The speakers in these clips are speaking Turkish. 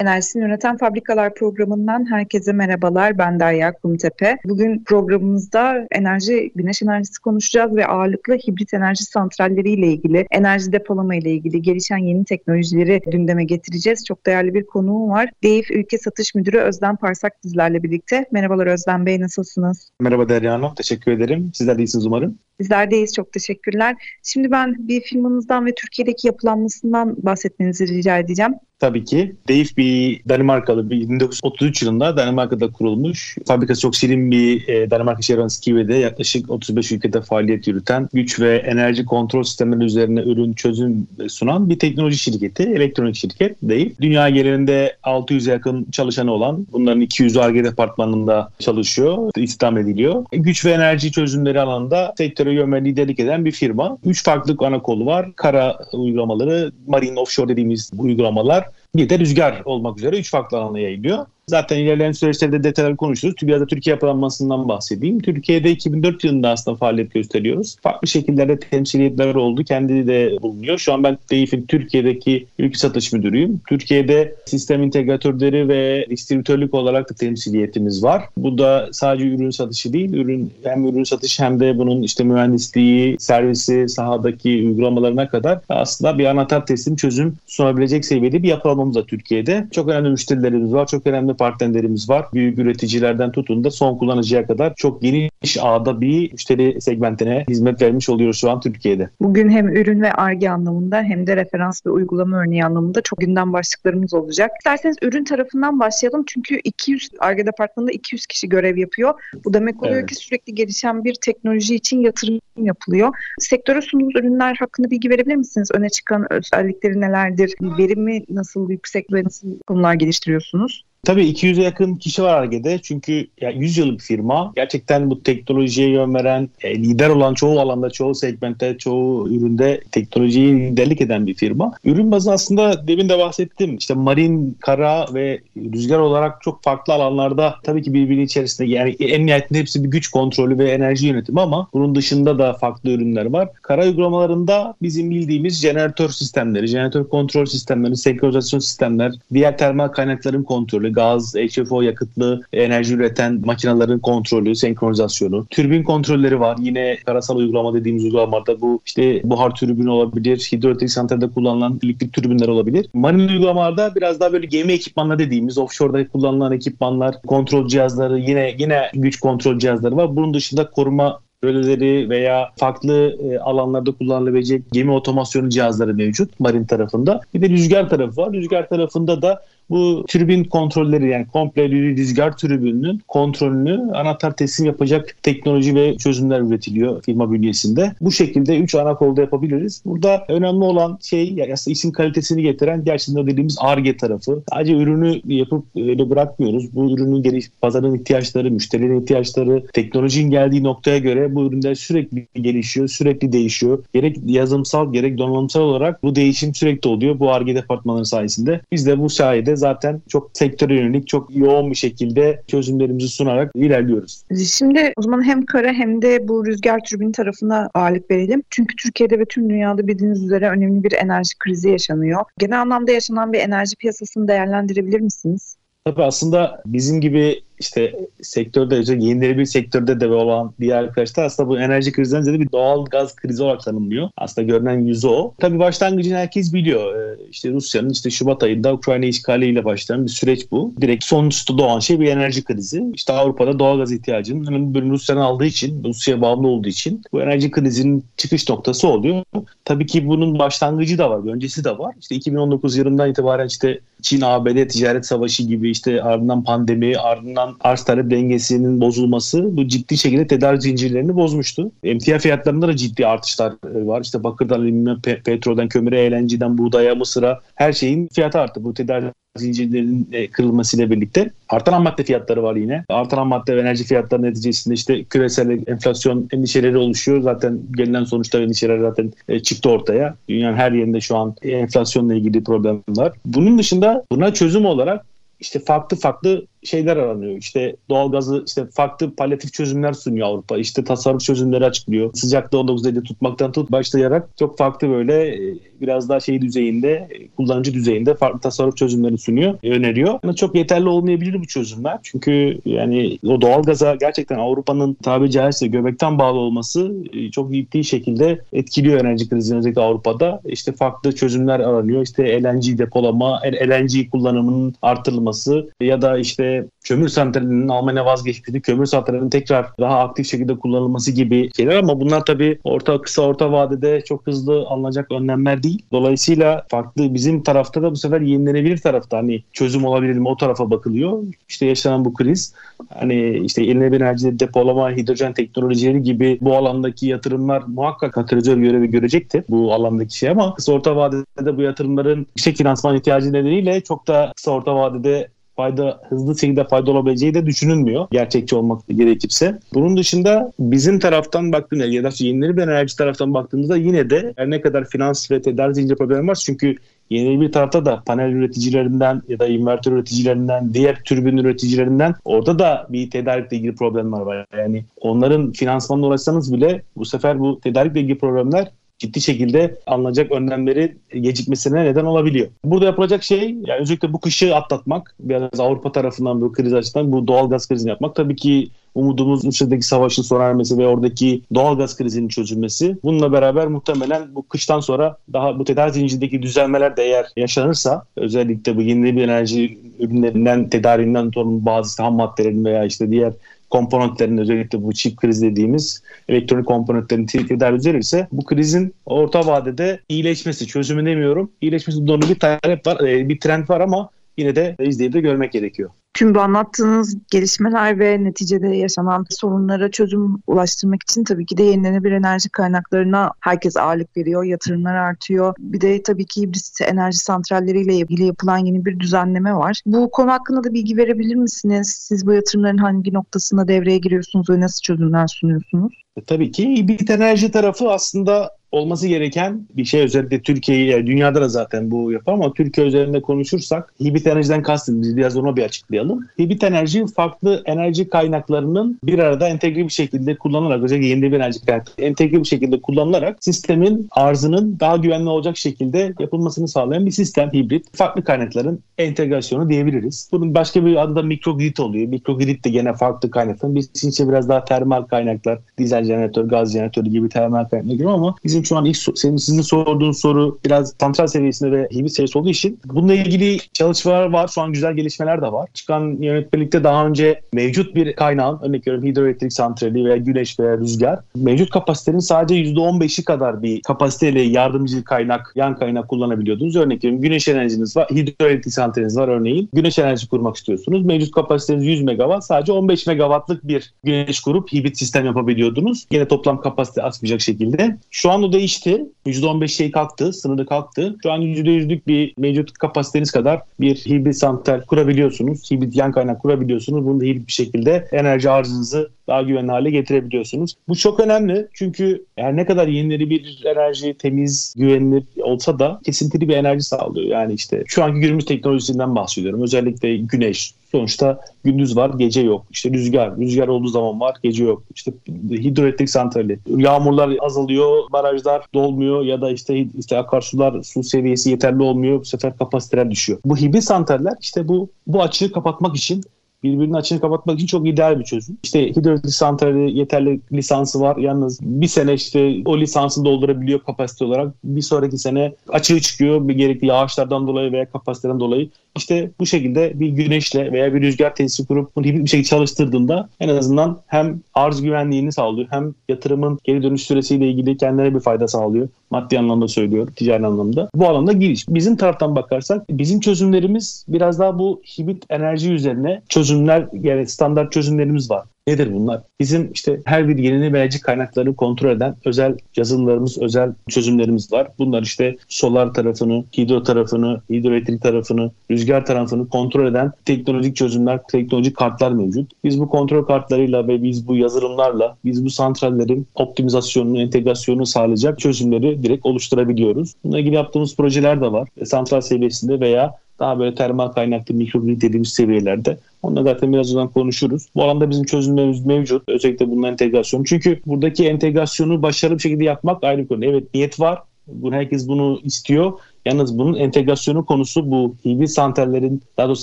Enerjisini Üreten Fabrikalar programından herkese merhabalar. Ben Derya Kumtepe. Bugün programımızda enerji, güneş enerjisi konuşacağız ve ağırlıklı hibrit enerji santralleriyle ilgili, enerji depolama ile ilgili gelişen yeni teknolojileri gündeme getireceğiz. Çok değerli bir konuğum var. DEİF Ülke Satış Müdürü Özden Parsak bizlerle birlikte. Merhabalar Özden Bey, nasılsınız? Merhaba Derya Hanım, teşekkür ederim. Sizler de iyisiniz umarım. Bizler deyiz. Çok teşekkürler. Şimdi ben bir firmanızdan ve Türkiye'deki yapılanmasından bahsetmenizi rica edeceğim. Tabii ki. Deif bir Danimarkalı bir 1933 yılında Danimarka'da kurulmuş. Fabrikası çok şirin bir e, Danimarka şehri Skive'de yaklaşık 35 ülkede faaliyet yürüten güç ve enerji kontrol sistemleri üzerine ürün çözüm sunan bir teknoloji şirketi, elektronik şirket Deif. Dünya genelinde 600 yakın çalışanı olan bunların 200 ARGE departmanında çalışıyor, istihdam ediliyor. Güç ve enerji çözümleri alanında sektöre yön ve liderlik eden bir firma. Üç farklı ana kolu var. Kara uygulamaları, marine offshore dediğimiz uygulamalar, bir de rüzgar olmak üzere üç farklı alana yayılıyor. Zaten ilerleyen süreçlerde detaylar konuşuruz. Biraz Türkiye yapılanmasından bahsedeyim. Türkiye'de 2004 yılında aslında faaliyet gösteriyoruz. Farklı şekillerde temsiliyetler oldu. Kendi de bulunuyor. Şu an ben DEİF'in Türkiye'deki ülke satış müdürüyüm. Türkiye'de sistem integratörleri ve distribütörlük olarak da temsiliyetimiz var. Bu da sadece ürün satışı değil. Ürün hem ürün satışı hem de bunun işte mühendisliği, servisi, sahadaki uygulamalarına kadar aslında bir anahtar teslim çözüm sunabilecek seviyede bir yapılanmamız var Türkiye'de. Çok önemli müşterilerimiz var. Çok önemli partnerlerimiz var. Büyük üreticilerden tutun da son kullanıcıya kadar çok geniş ağda bir müşteri segmentine hizmet vermiş oluyoruz şu an Türkiye'de. Bugün hem ürün ve ARGE anlamında hem de referans ve uygulama örneği anlamında çok gündem başlıklarımız olacak. İsterseniz ürün tarafından başlayalım çünkü 200 ARGE departmanında 200 kişi görev yapıyor. Bu demek oluyor evet. ki sürekli gelişen bir teknoloji için yatırım yapılıyor. Sektöre sunduğunuz ürünler hakkında bilgi verebilir misiniz? Öne çıkan özellikleri nelerdir? Verimi nasıl yüksek ve nasıl konular geliştiriyorsunuz? Tabii 200'e yakın kişi var Arge'de. Çünkü ya 100 yıllık firma. Gerçekten bu teknolojiye yön veren, e, lider olan çoğu alanda, çoğu segmentte, çoğu üründe teknolojiyi liderlik eden bir firma. Ürün bazı aslında demin de bahsettim. İşte marin, kara ve rüzgar olarak çok farklı alanlarda tabii ki birbirinin içerisinde yani en nihayetinde hepsi bir güç kontrolü ve enerji yönetimi ama bunun dışında da farklı ürünler var. Kara uygulamalarında bizim bildiğimiz jeneratör sistemleri, jeneratör kontrol sistemleri, senkronizasyon sistemler, diğer termal kaynakların kontrolü, gaz, HFO yakıtlı enerji üreten makinelerin kontrolü, senkronizasyonu. Türbin kontrolleri var. Yine karasal uygulama dediğimiz uygulamalarda bu işte buhar türbini olabilir, hidroelektrik santralde kullanılan elektrik türbinler olabilir. Marine uygulamalarda biraz daha böyle gemi ekipmanları dediğimiz offshore'da kullanılan ekipmanlar, kontrol cihazları, yine yine güç kontrol cihazları var. Bunun dışında koruma röleleri veya farklı e, alanlarda kullanılabilecek gemi otomasyonu cihazları mevcut marin tarafında. Bir de rüzgar tarafı var. Rüzgar tarafında da bu türbin kontrolleri yani komple rüzgar türbününün kontrolünü anahtar teslim yapacak teknoloji ve çözümler üretiliyor firma bünyesinde. Bu şekilde 3 ana kolda yapabiliriz. Burada önemli olan şey aslında isim kalitesini getiren gerçekten dediğimiz ARGE tarafı. Sadece ürünü yapıp öyle bırakmıyoruz. Bu ürünün geliş, pazarın ihtiyaçları, müşterilerin ihtiyaçları, teknolojinin geldiği noktaya göre bu ürünler sürekli gelişiyor, sürekli değişiyor. Gerek yazılımsal gerek donanımsal olarak bu değişim sürekli oluyor bu ARGE departmanları sayesinde. Biz de bu sayede zaten çok sektöre yönelik çok yoğun bir şekilde çözümlerimizi sunarak ilerliyoruz. Şimdi o zaman hem kara hem de bu rüzgar türbini tarafına ağırlık verelim. Çünkü Türkiye'de ve tüm dünyada bildiğiniz üzere önemli bir enerji krizi yaşanıyor. Genel anlamda yaşanan bir enerji piyasasını değerlendirebilir misiniz? Tabii aslında bizim gibi işte sektörde yenileri bir sektörde de olan diğer arkadaşlar aslında bu enerji krizinden ziyade bir doğal gaz krizi olarak tanımlıyor. Aslında görünen yüzü o. Tabii başlangıcını herkes biliyor. Ee, işte Rusya'nın işte Şubat ayında Ukrayna işgaliyle başlayan bir süreç bu. Direkt sonuçta doğan şey bir enerji krizi. İşte Avrupa'da doğal gaz ihtiyacının önemli bölümünü Rusya'dan aldığı için, Rusya'ya bağımlı olduğu için bu enerji krizinin çıkış noktası oluyor. Tabii ki bunun başlangıcı da var, öncesi de var. İşte 2019 yılından itibaren işte Çin-ABD ticaret savaşı gibi işte ardından pandemi, ardından ardından arz talep dengesinin bozulması bu ciddi şekilde tedarik zincirlerini bozmuştu. Emtia fiyatlarında da ciddi artışlar e, var. İşte bakırdan, alüminyum, pe- petrolden, kömüre, eğlenceden, buğdaya, mısıra her şeyin fiyatı arttı. Bu tedarik zincirlerin e, kırılmasıyla birlikte artan ham madde fiyatları var yine. Artan ham madde ve enerji fiyatları neticesinde işte küresel enflasyon endişeleri oluşuyor. Zaten gelinen sonuçta endişeler zaten e, çıktı ortaya. Dünyanın her yerinde şu an enflasyonla ilgili problem var. Bunun dışında buna çözüm olarak işte farklı farklı şeyler aranıyor. İşte doğalgazı işte farklı palyatif çözümler sunuyor Avrupa. İşte tasarruf çözümleri açıklıyor. Sıcaklığı 19 derece tutmaktan tut başlayarak çok farklı böyle e, biraz daha şey düzeyinde e, kullanıcı düzeyinde farklı tasarruf çözümleri sunuyor, öneriyor. Ama çok yeterli olmayabilir bu çözümler. Çünkü yani o doğalgaza gerçekten Avrupa'nın tabiri caizse göbekten bağlı olması e, çok ciddi şekilde etkiliyor enerji krizini özellikle Avrupa'da. İşte farklı çözümler aranıyor. İşte LNG depolama, LNG kullanımının artırılması ya da işte kömür santralinin Almanya vazgeçmesi, kömür santralinin tekrar daha aktif şekilde kullanılması gibi şeyler ama bunlar tabii orta kısa orta vadede çok hızlı alınacak önlemler değil. Dolayısıyla farklı bizim tarafta da bu sefer yenilenebilir tarafta hani çözüm olabilir mi o tarafa bakılıyor. İşte yaşanan bu kriz hani işte yenilenebilir enerji depolama, hidrojen teknolojileri gibi bu alandaki yatırımlar muhakkak katalizör görevi görecekti bu alandaki şey ama kısa orta vadede bu yatırımların yüksek finansman ihtiyacı nedeniyle çok da kısa orta vadede fayda hızlı şekilde fayda olabileceği de düşünülmüyor gerçekçi olmak gerekirse. Bunun dışında bizim taraftan baktığımızda ya da yenileri bir enerji taraftan baktığımızda yine de her ne kadar finans ve tedarik zinciri problemi var çünkü Yeni bir tarafta da panel üreticilerinden ya da invertör üreticilerinden, diğer türbin üreticilerinden orada da bir tedarikle ilgili problemler var. Yani onların finansmanına ulaşsanız bile bu sefer bu tedarikle ilgili problemler ciddi şekilde alınacak önlemleri gecikmesine neden olabiliyor. Burada yapılacak şey yani özellikle bu kışı atlatmak, biraz Avrupa tarafından bu kriz açısından bu doğal gaz krizini yapmak. Tabii ki umudumuz Rusya'daki savaşın sona ermesi ve oradaki doğal gaz krizinin çözülmesi. Bununla beraber muhtemelen bu kıştan sonra daha bu tedarik zincirindeki düzelmeler de eğer yaşanırsa özellikle bu yenilenebilir enerji ürünlerinden tedariğinden tutalım bazı ham maddelerin veya işte diğer komponentlerin özellikle bu çip kriz dediğimiz elektronik komponentlerin tedarik düzelirse bu krizin orta vadede iyileşmesi, çözümü demiyorum. İyileşmesi doğru bir talep var, bir trend var ama yine de izleyip de görmek gerekiyor. Tüm bu anlattığınız gelişmeler ve neticede yaşanan sorunlara çözüm ulaştırmak için tabii ki de yenilenebilir enerji kaynaklarına herkes ağırlık veriyor, yatırımlar artıyor. Bir de tabii ki hibrit enerji santralleriyle ilgili yapılan yeni bir düzenleme var. Bu konu hakkında da bilgi verebilir misiniz? Siz bu yatırımların hangi noktasında devreye giriyorsunuz ve nasıl çözümler sunuyorsunuz? E, tabii ki hibrit enerji tarafı aslında olması gereken bir şey özellikle Türkiye'yi dünyada da zaten bu yapar ama Türkiye üzerinde konuşursak hibrit enerjiden kastımız biraz onu bir açıklayalım. Hibrit enerji farklı enerji kaynaklarının bir arada entegre bir şekilde kullanılarak özellikle yeni bir enerji kaynakları entegre bir şekilde kullanılarak sistemin arzının daha güvenli olacak şekilde yapılmasını sağlayan bir sistem hibrit. Farklı kaynakların entegrasyonu diyebiliriz. Bunun başka bir adı da mikrogrid oluyor. Mikrogrid de gene farklı kaynaklar. Biz için biraz daha termal kaynaklar, dizel jeneratör, gaz jeneratörü gibi termal kaynaklar gibi ama bizim şu an ilk senin sizin sorduğun soru biraz santral seviyesinde ve hibrit seviyesi olduğu için bununla ilgili çalışmalar var. Şu an güzel gelişmeler de var. Çıkan yönetmelikte daha önce mevcut bir kaynağın örnek veriyorum hidroelektrik santrali veya güneş veya rüzgar mevcut kapasitenin sadece %15'i kadar bir kapasiteyle yardımcı kaynak, yan kaynak kullanabiliyordunuz. Örnek veriyorum güneş enerjiniz var, hidroelektrik santraliniz var örneğin. Güneş enerjisi kurmak istiyorsunuz. Mevcut kapasiteniz 100 megawatt. Sadece 15 megawattlık bir güneş kurup hibrit sistem yapabiliyordunuz. Yine toplam kapasite artmayacak şekilde. Şu an o değişti. %15 şey kalktı, sınırı kalktı. Şu an %100'lük bir mevcut kapasiteniz kadar bir hibrit santral kurabiliyorsunuz. Hibrit yan kaynak kurabiliyorsunuz. Bunu da hibrit bir şekilde enerji arzınızı daha güvenli hale getirebiliyorsunuz. Bu çok önemli çünkü her ne kadar yenileri bir enerji temiz, güvenilir olsa da kesintili bir enerji sağlıyor. Yani işte şu anki günümüz teknolojisinden bahsediyorum. Özellikle güneş, Sonuçta gündüz var, gece yok. İşte rüzgar, rüzgar olduğu zaman var, gece yok. İşte hidroelektrik santrali, yağmurlar azalıyor, barajlar dolmuyor ya da işte işte akarsular su seviyesi yeterli olmuyor. Bu sefer kapasiteler düşüyor. Bu hibrit santraller işte bu bu açığı kapatmak için birbirinin açığını kapatmak için çok ideal bir çözüm. İşte hidroelektrik santrali yeterli lisansı var. Yalnız bir sene işte o lisansı doldurabiliyor kapasite olarak. Bir sonraki sene açığı çıkıyor. Bir gerekli yağışlardan dolayı veya kapasiteden dolayı İşte bu şekilde bir güneşle veya bir rüzgar tesisi kurup bunu hibrit bir şekilde çalıştırdığında en azından hem arz güvenliğini sağlıyor hem yatırımın geri dönüş süresiyle ilgili kendine bir fayda sağlıyor. Maddi anlamda söylüyorum, ticari anlamda. Bu alanda giriş. Bizim taraftan bakarsak bizim çözümlerimiz biraz daha bu hibrit enerji üzerine çözümler yani standart çözümlerimiz var. Nedir bunlar? Bizim işte her bir yenilenebilecek kaynakları kontrol eden özel yazılımlarımız, özel çözümlerimiz var. Bunlar işte solar tarafını, hidro tarafını, hidroelektrik tarafını, rüzgar tarafını kontrol eden teknolojik çözümler, teknolojik kartlar mevcut. Biz bu kontrol kartlarıyla ve biz bu yazılımlarla biz bu santrallerin optimizasyonunu, entegrasyonunu sağlayacak çözümleri direkt oluşturabiliyoruz. Bununla ilgili yaptığımız projeler de var. Santral seviyesinde veya daha böyle termal kaynaklı mikrogrid dediğimiz seviyelerde. Onunla zaten birazdan konuşuruz. Bu alanda bizim çözümlerimiz mevcut. Özellikle bunun entegrasyonu. Çünkü buradaki entegrasyonu başarılı bir şekilde yapmak ayrı bir konu. Evet niyet var. Bunu herkes bunu istiyor. Yalnız bunun entegrasyonu konusu bu hibrit santrallerin daha doğrusu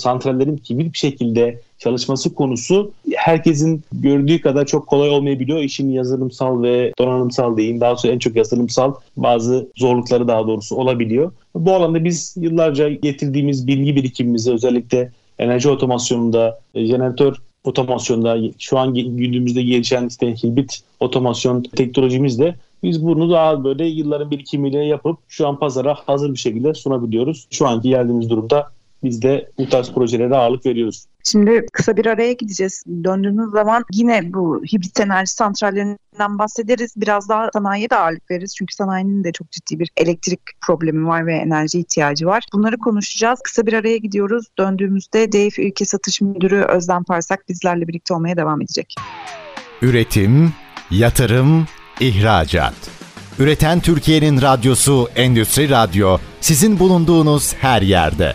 santrallerin hibrit bir şekilde çalışması konusu herkesin gördüğü kadar çok kolay olmayabiliyor. İşin yazılımsal ve donanımsal diyeyim daha sonra en çok yazılımsal bazı zorlukları daha doğrusu olabiliyor. Bu alanda biz yıllarca getirdiğimiz bilgi birikimimizi özellikle enerji otomasyonunda, jeneratör otomasyonda şu an günümüzde gelişen işte hibrit otomasyon teknolojimizle biz bunu daha böyle yılların birikimiyle yapıp şu an pazara hazır bir şekilde sunabiliyoruz. Şu anki geldiğimiz durumda biz de bu tarz projelere ağırlık veriyoruz. Şimdi kısa bir araya gideceğiz. Döndüğünüz zaman yine bu hibrit enerji santrallerinden bahsederiz. Biraz daha sanayiye de ağırlık veririz. Çünkü sanayinin de çok ciddi bir elektrik problemi var ve enerji ihtiyacı var. Bunları konuşacağız. Kısa bir araya gidiyoruz. Döndüğümüzde DEIF Ülke Satış Müdürü Özlem Parsak bizlerle birlikte olmaya devam edecek. Üretim, yatırım, ihracat. Üreten Türkiye'nin radyosu Endüstri Radyo sizin bulunduğunuz her yerde.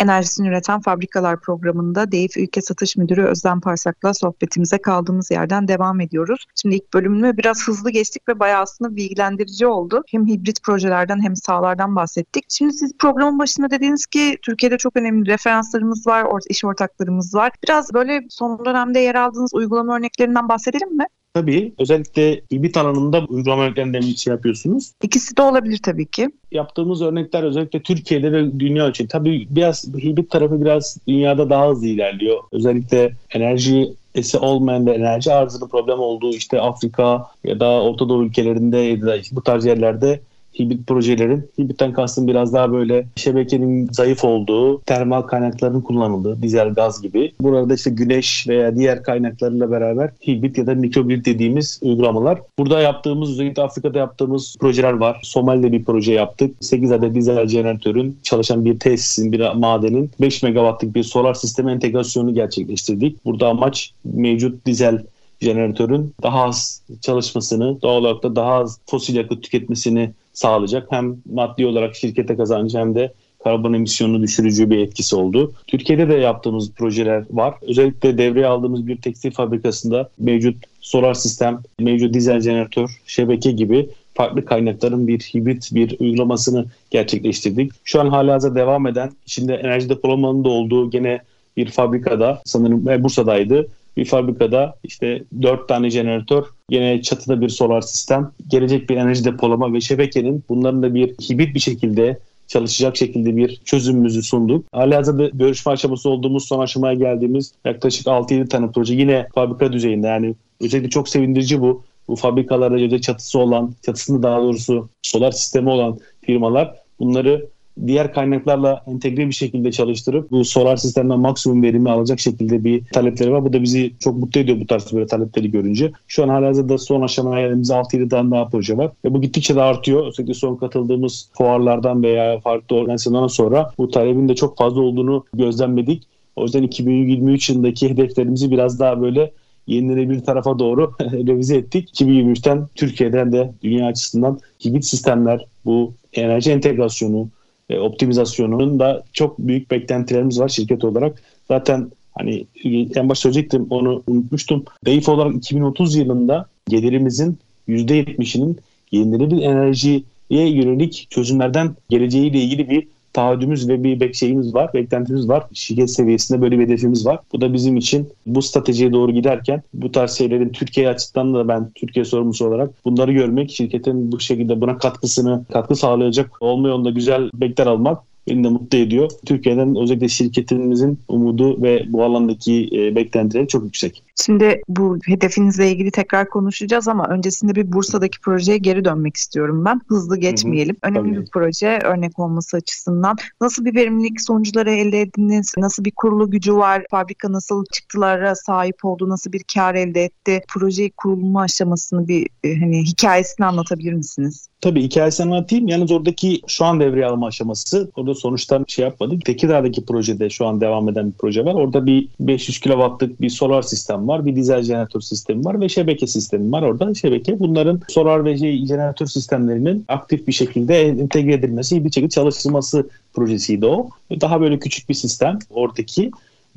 Enerjisini Üreten Fabrikalar programında DEİF Ülke Satış Müdürü Özlem Parsak'la sohbetimize kaldığımız yerden devam ediyoruz. Şimdi ilk bölümü biraz hızlı geçtik ve bayağı aslında bilgilendirici oldu. Hem hibrit projelerden hem sahalardan bahsettik. Şimdi siz programın başında dediniz ki Türkiye'de çok önemli referanslarımız var, iş ortaklarımız var. Biraz böyle son dönemde yer aldığınız uygulama örneklerinden bahsedelim mi? Tabii özellikle hibrit alanında uygulama örneklerinden bir şey yapıyorsunuz. İkisi de olabilir tabii ki. Yaptığımız örnekler özellikle Türkiye'de ve dünya için. Tabii biraz hibrit tarafı biraz dünyada daha hızlı ilerliyor. Özellikle enerji esi olmayan ve enerji arzının problem olduğu işte Afrika ya da Orta Doğu ülkelerinde ya da bu tarz yerlerde hibrit projelerin, hibritten kastım biraz daha böyle şebekenin zayıf olduğu, termal kaynakların kullanıldığı, dizel gaz gibi. Burada işte güneş veya diğer kaynaklarla beraber hibrit ya da mikrogrid dediğimiz uygulamalar. Burada yaptığımız, özellikle Afrika'da yaptığımız projeler var. Somali'de bir proje yaptık. 8 adet dizel jeneratörün çalışan bir tesisin, bir madenin 5 megawattlık bir solar sisteme entegrasyonu gerçekleştirdik. Burada amaç mevcut dizel jeneratörün daha az çalışmasını, doğal olarak da daha az fosil yakıt tüketmesini sağlayacak. Hem maddi olarak şirkete kazancı hem de karbon emisyonunu düşürücü bir etkisi oldu. Türkiye'de de yaptığımız projeler var. Özellikle devreye aldığımız bir tekstil fabrikasında mevcut solar sistem, mevcut dizel jeneratör, şebeke gibi farklı kaynakların bir hibrit bir uygulamasını gerçekleştirdik. Şu an hala devam eden, içinde enerji depolamanın da olduğu gene bir fabrikada sanırım Bursa'daydı bir fabrikada işte dört tane jeneratör, yine çatıda bir solar sistem, gelecek bir enerji depolama ve şebekenin bunların da bir hibrit bir şekilde çalışacak şekilde bir çözümümüzü sunduk. Halihazırda görüşme aşaması olduğumuz son aşamaya geldiğimiz yaklaşık 6-7 tane proje yine fabrika düzeyinde yani özellikle çok sevindirici bu. Bu fabrikalarda özel çatısı olan, çatısında daha doğrusu solar sistemi olan firmalar bunları diğer kaynaklarla entegre bir şekilde çalıştırıp bu solar sistemden maksimum verimi alacak şekilde bir talepleri var. Bu da bizi çok mutlu ediyor bu tarz böyle talepleri görünce. Şu an halihazırda son aşamaya geldiğimiz 6-7 tane daha proje var. Ve bu gittikçe de artıyor. Özellikle son katıldığımız fuarlardan veya farklı organizasyonlardan sonra bu talebin de çok fazla olduğunu gözlemledik. O yüzden 2023 yılındaki hedeflerimizi biraz daha böyle yenilenebilir tarafa doğru revize ettik. 2023'ten Türkiye'den de dünya açısından hibrit sistemler, bu enerji entegrasyonu, e, optimizasyonunun da çok büyük beklentilerimiz var şirket olarak. Zaten hani en başta söyleyecektim onu unutmuştum. DEIF olarak 2030 yılında gelirimizin %70'inin yenilenebilir enerjiye yönelik çözümlerden geleceğiyle ilgili bir taahhüdümüz ve bir şeyimiz var, beklentimiz var. Şirket seviyesinde böyle bir hedefimiz var. Bu da bizim için bu stratejiye doğru giderken bu tarz şeylerin Türkiye açısından da ben Türkiye sorumlusu olarak bunları görmek, şirketin bu şekilde buna katkısını, katkı sağlayacak olma yolunda güzel bekler almak beni de mutlu ediyor. Türkiye'den özellikle şirketimizin umudu ve bu alandaki e, beklentileri çok yüksek. Şimdi bu hedefinizle ilgili tekrar konuşacağız ama öncesinde bir Bursa'daki projeye geri dönmek istiyorum ben. Hızlı geçmeyelim. Hı hı, Önemli tabii. bir proje örnek olması açısından. Nasıl bir verimlilik sonuçları elde ettiniz? Nasıl bir kurulu gücü var? Fabrika nasıl çıktılara sahip oldu? Nasıl bir kar elde etti? Projeyi kurulma aşamasını bir e, hani hikayesini anlatabilir misiniz? Tabii hikayesini anlatayım. Yalnız oradaki şu an devreye alma aşaması orada sonuçta şey yapmadık. Tekirdağ'daki projede şu an devam eden bir proje var. Orada bir 500 kW'lık bir solar sistem var. Bir dizel jeneratör sistemi var ve şebeke sistemi var orada. Şebeke bunların solar ve jeneratör sistemlerinin aktif bir şekilde entegre edilmesi, bir şekilde çalışılması projesiydi o. Daha böyle küçük bir sistem oradaki.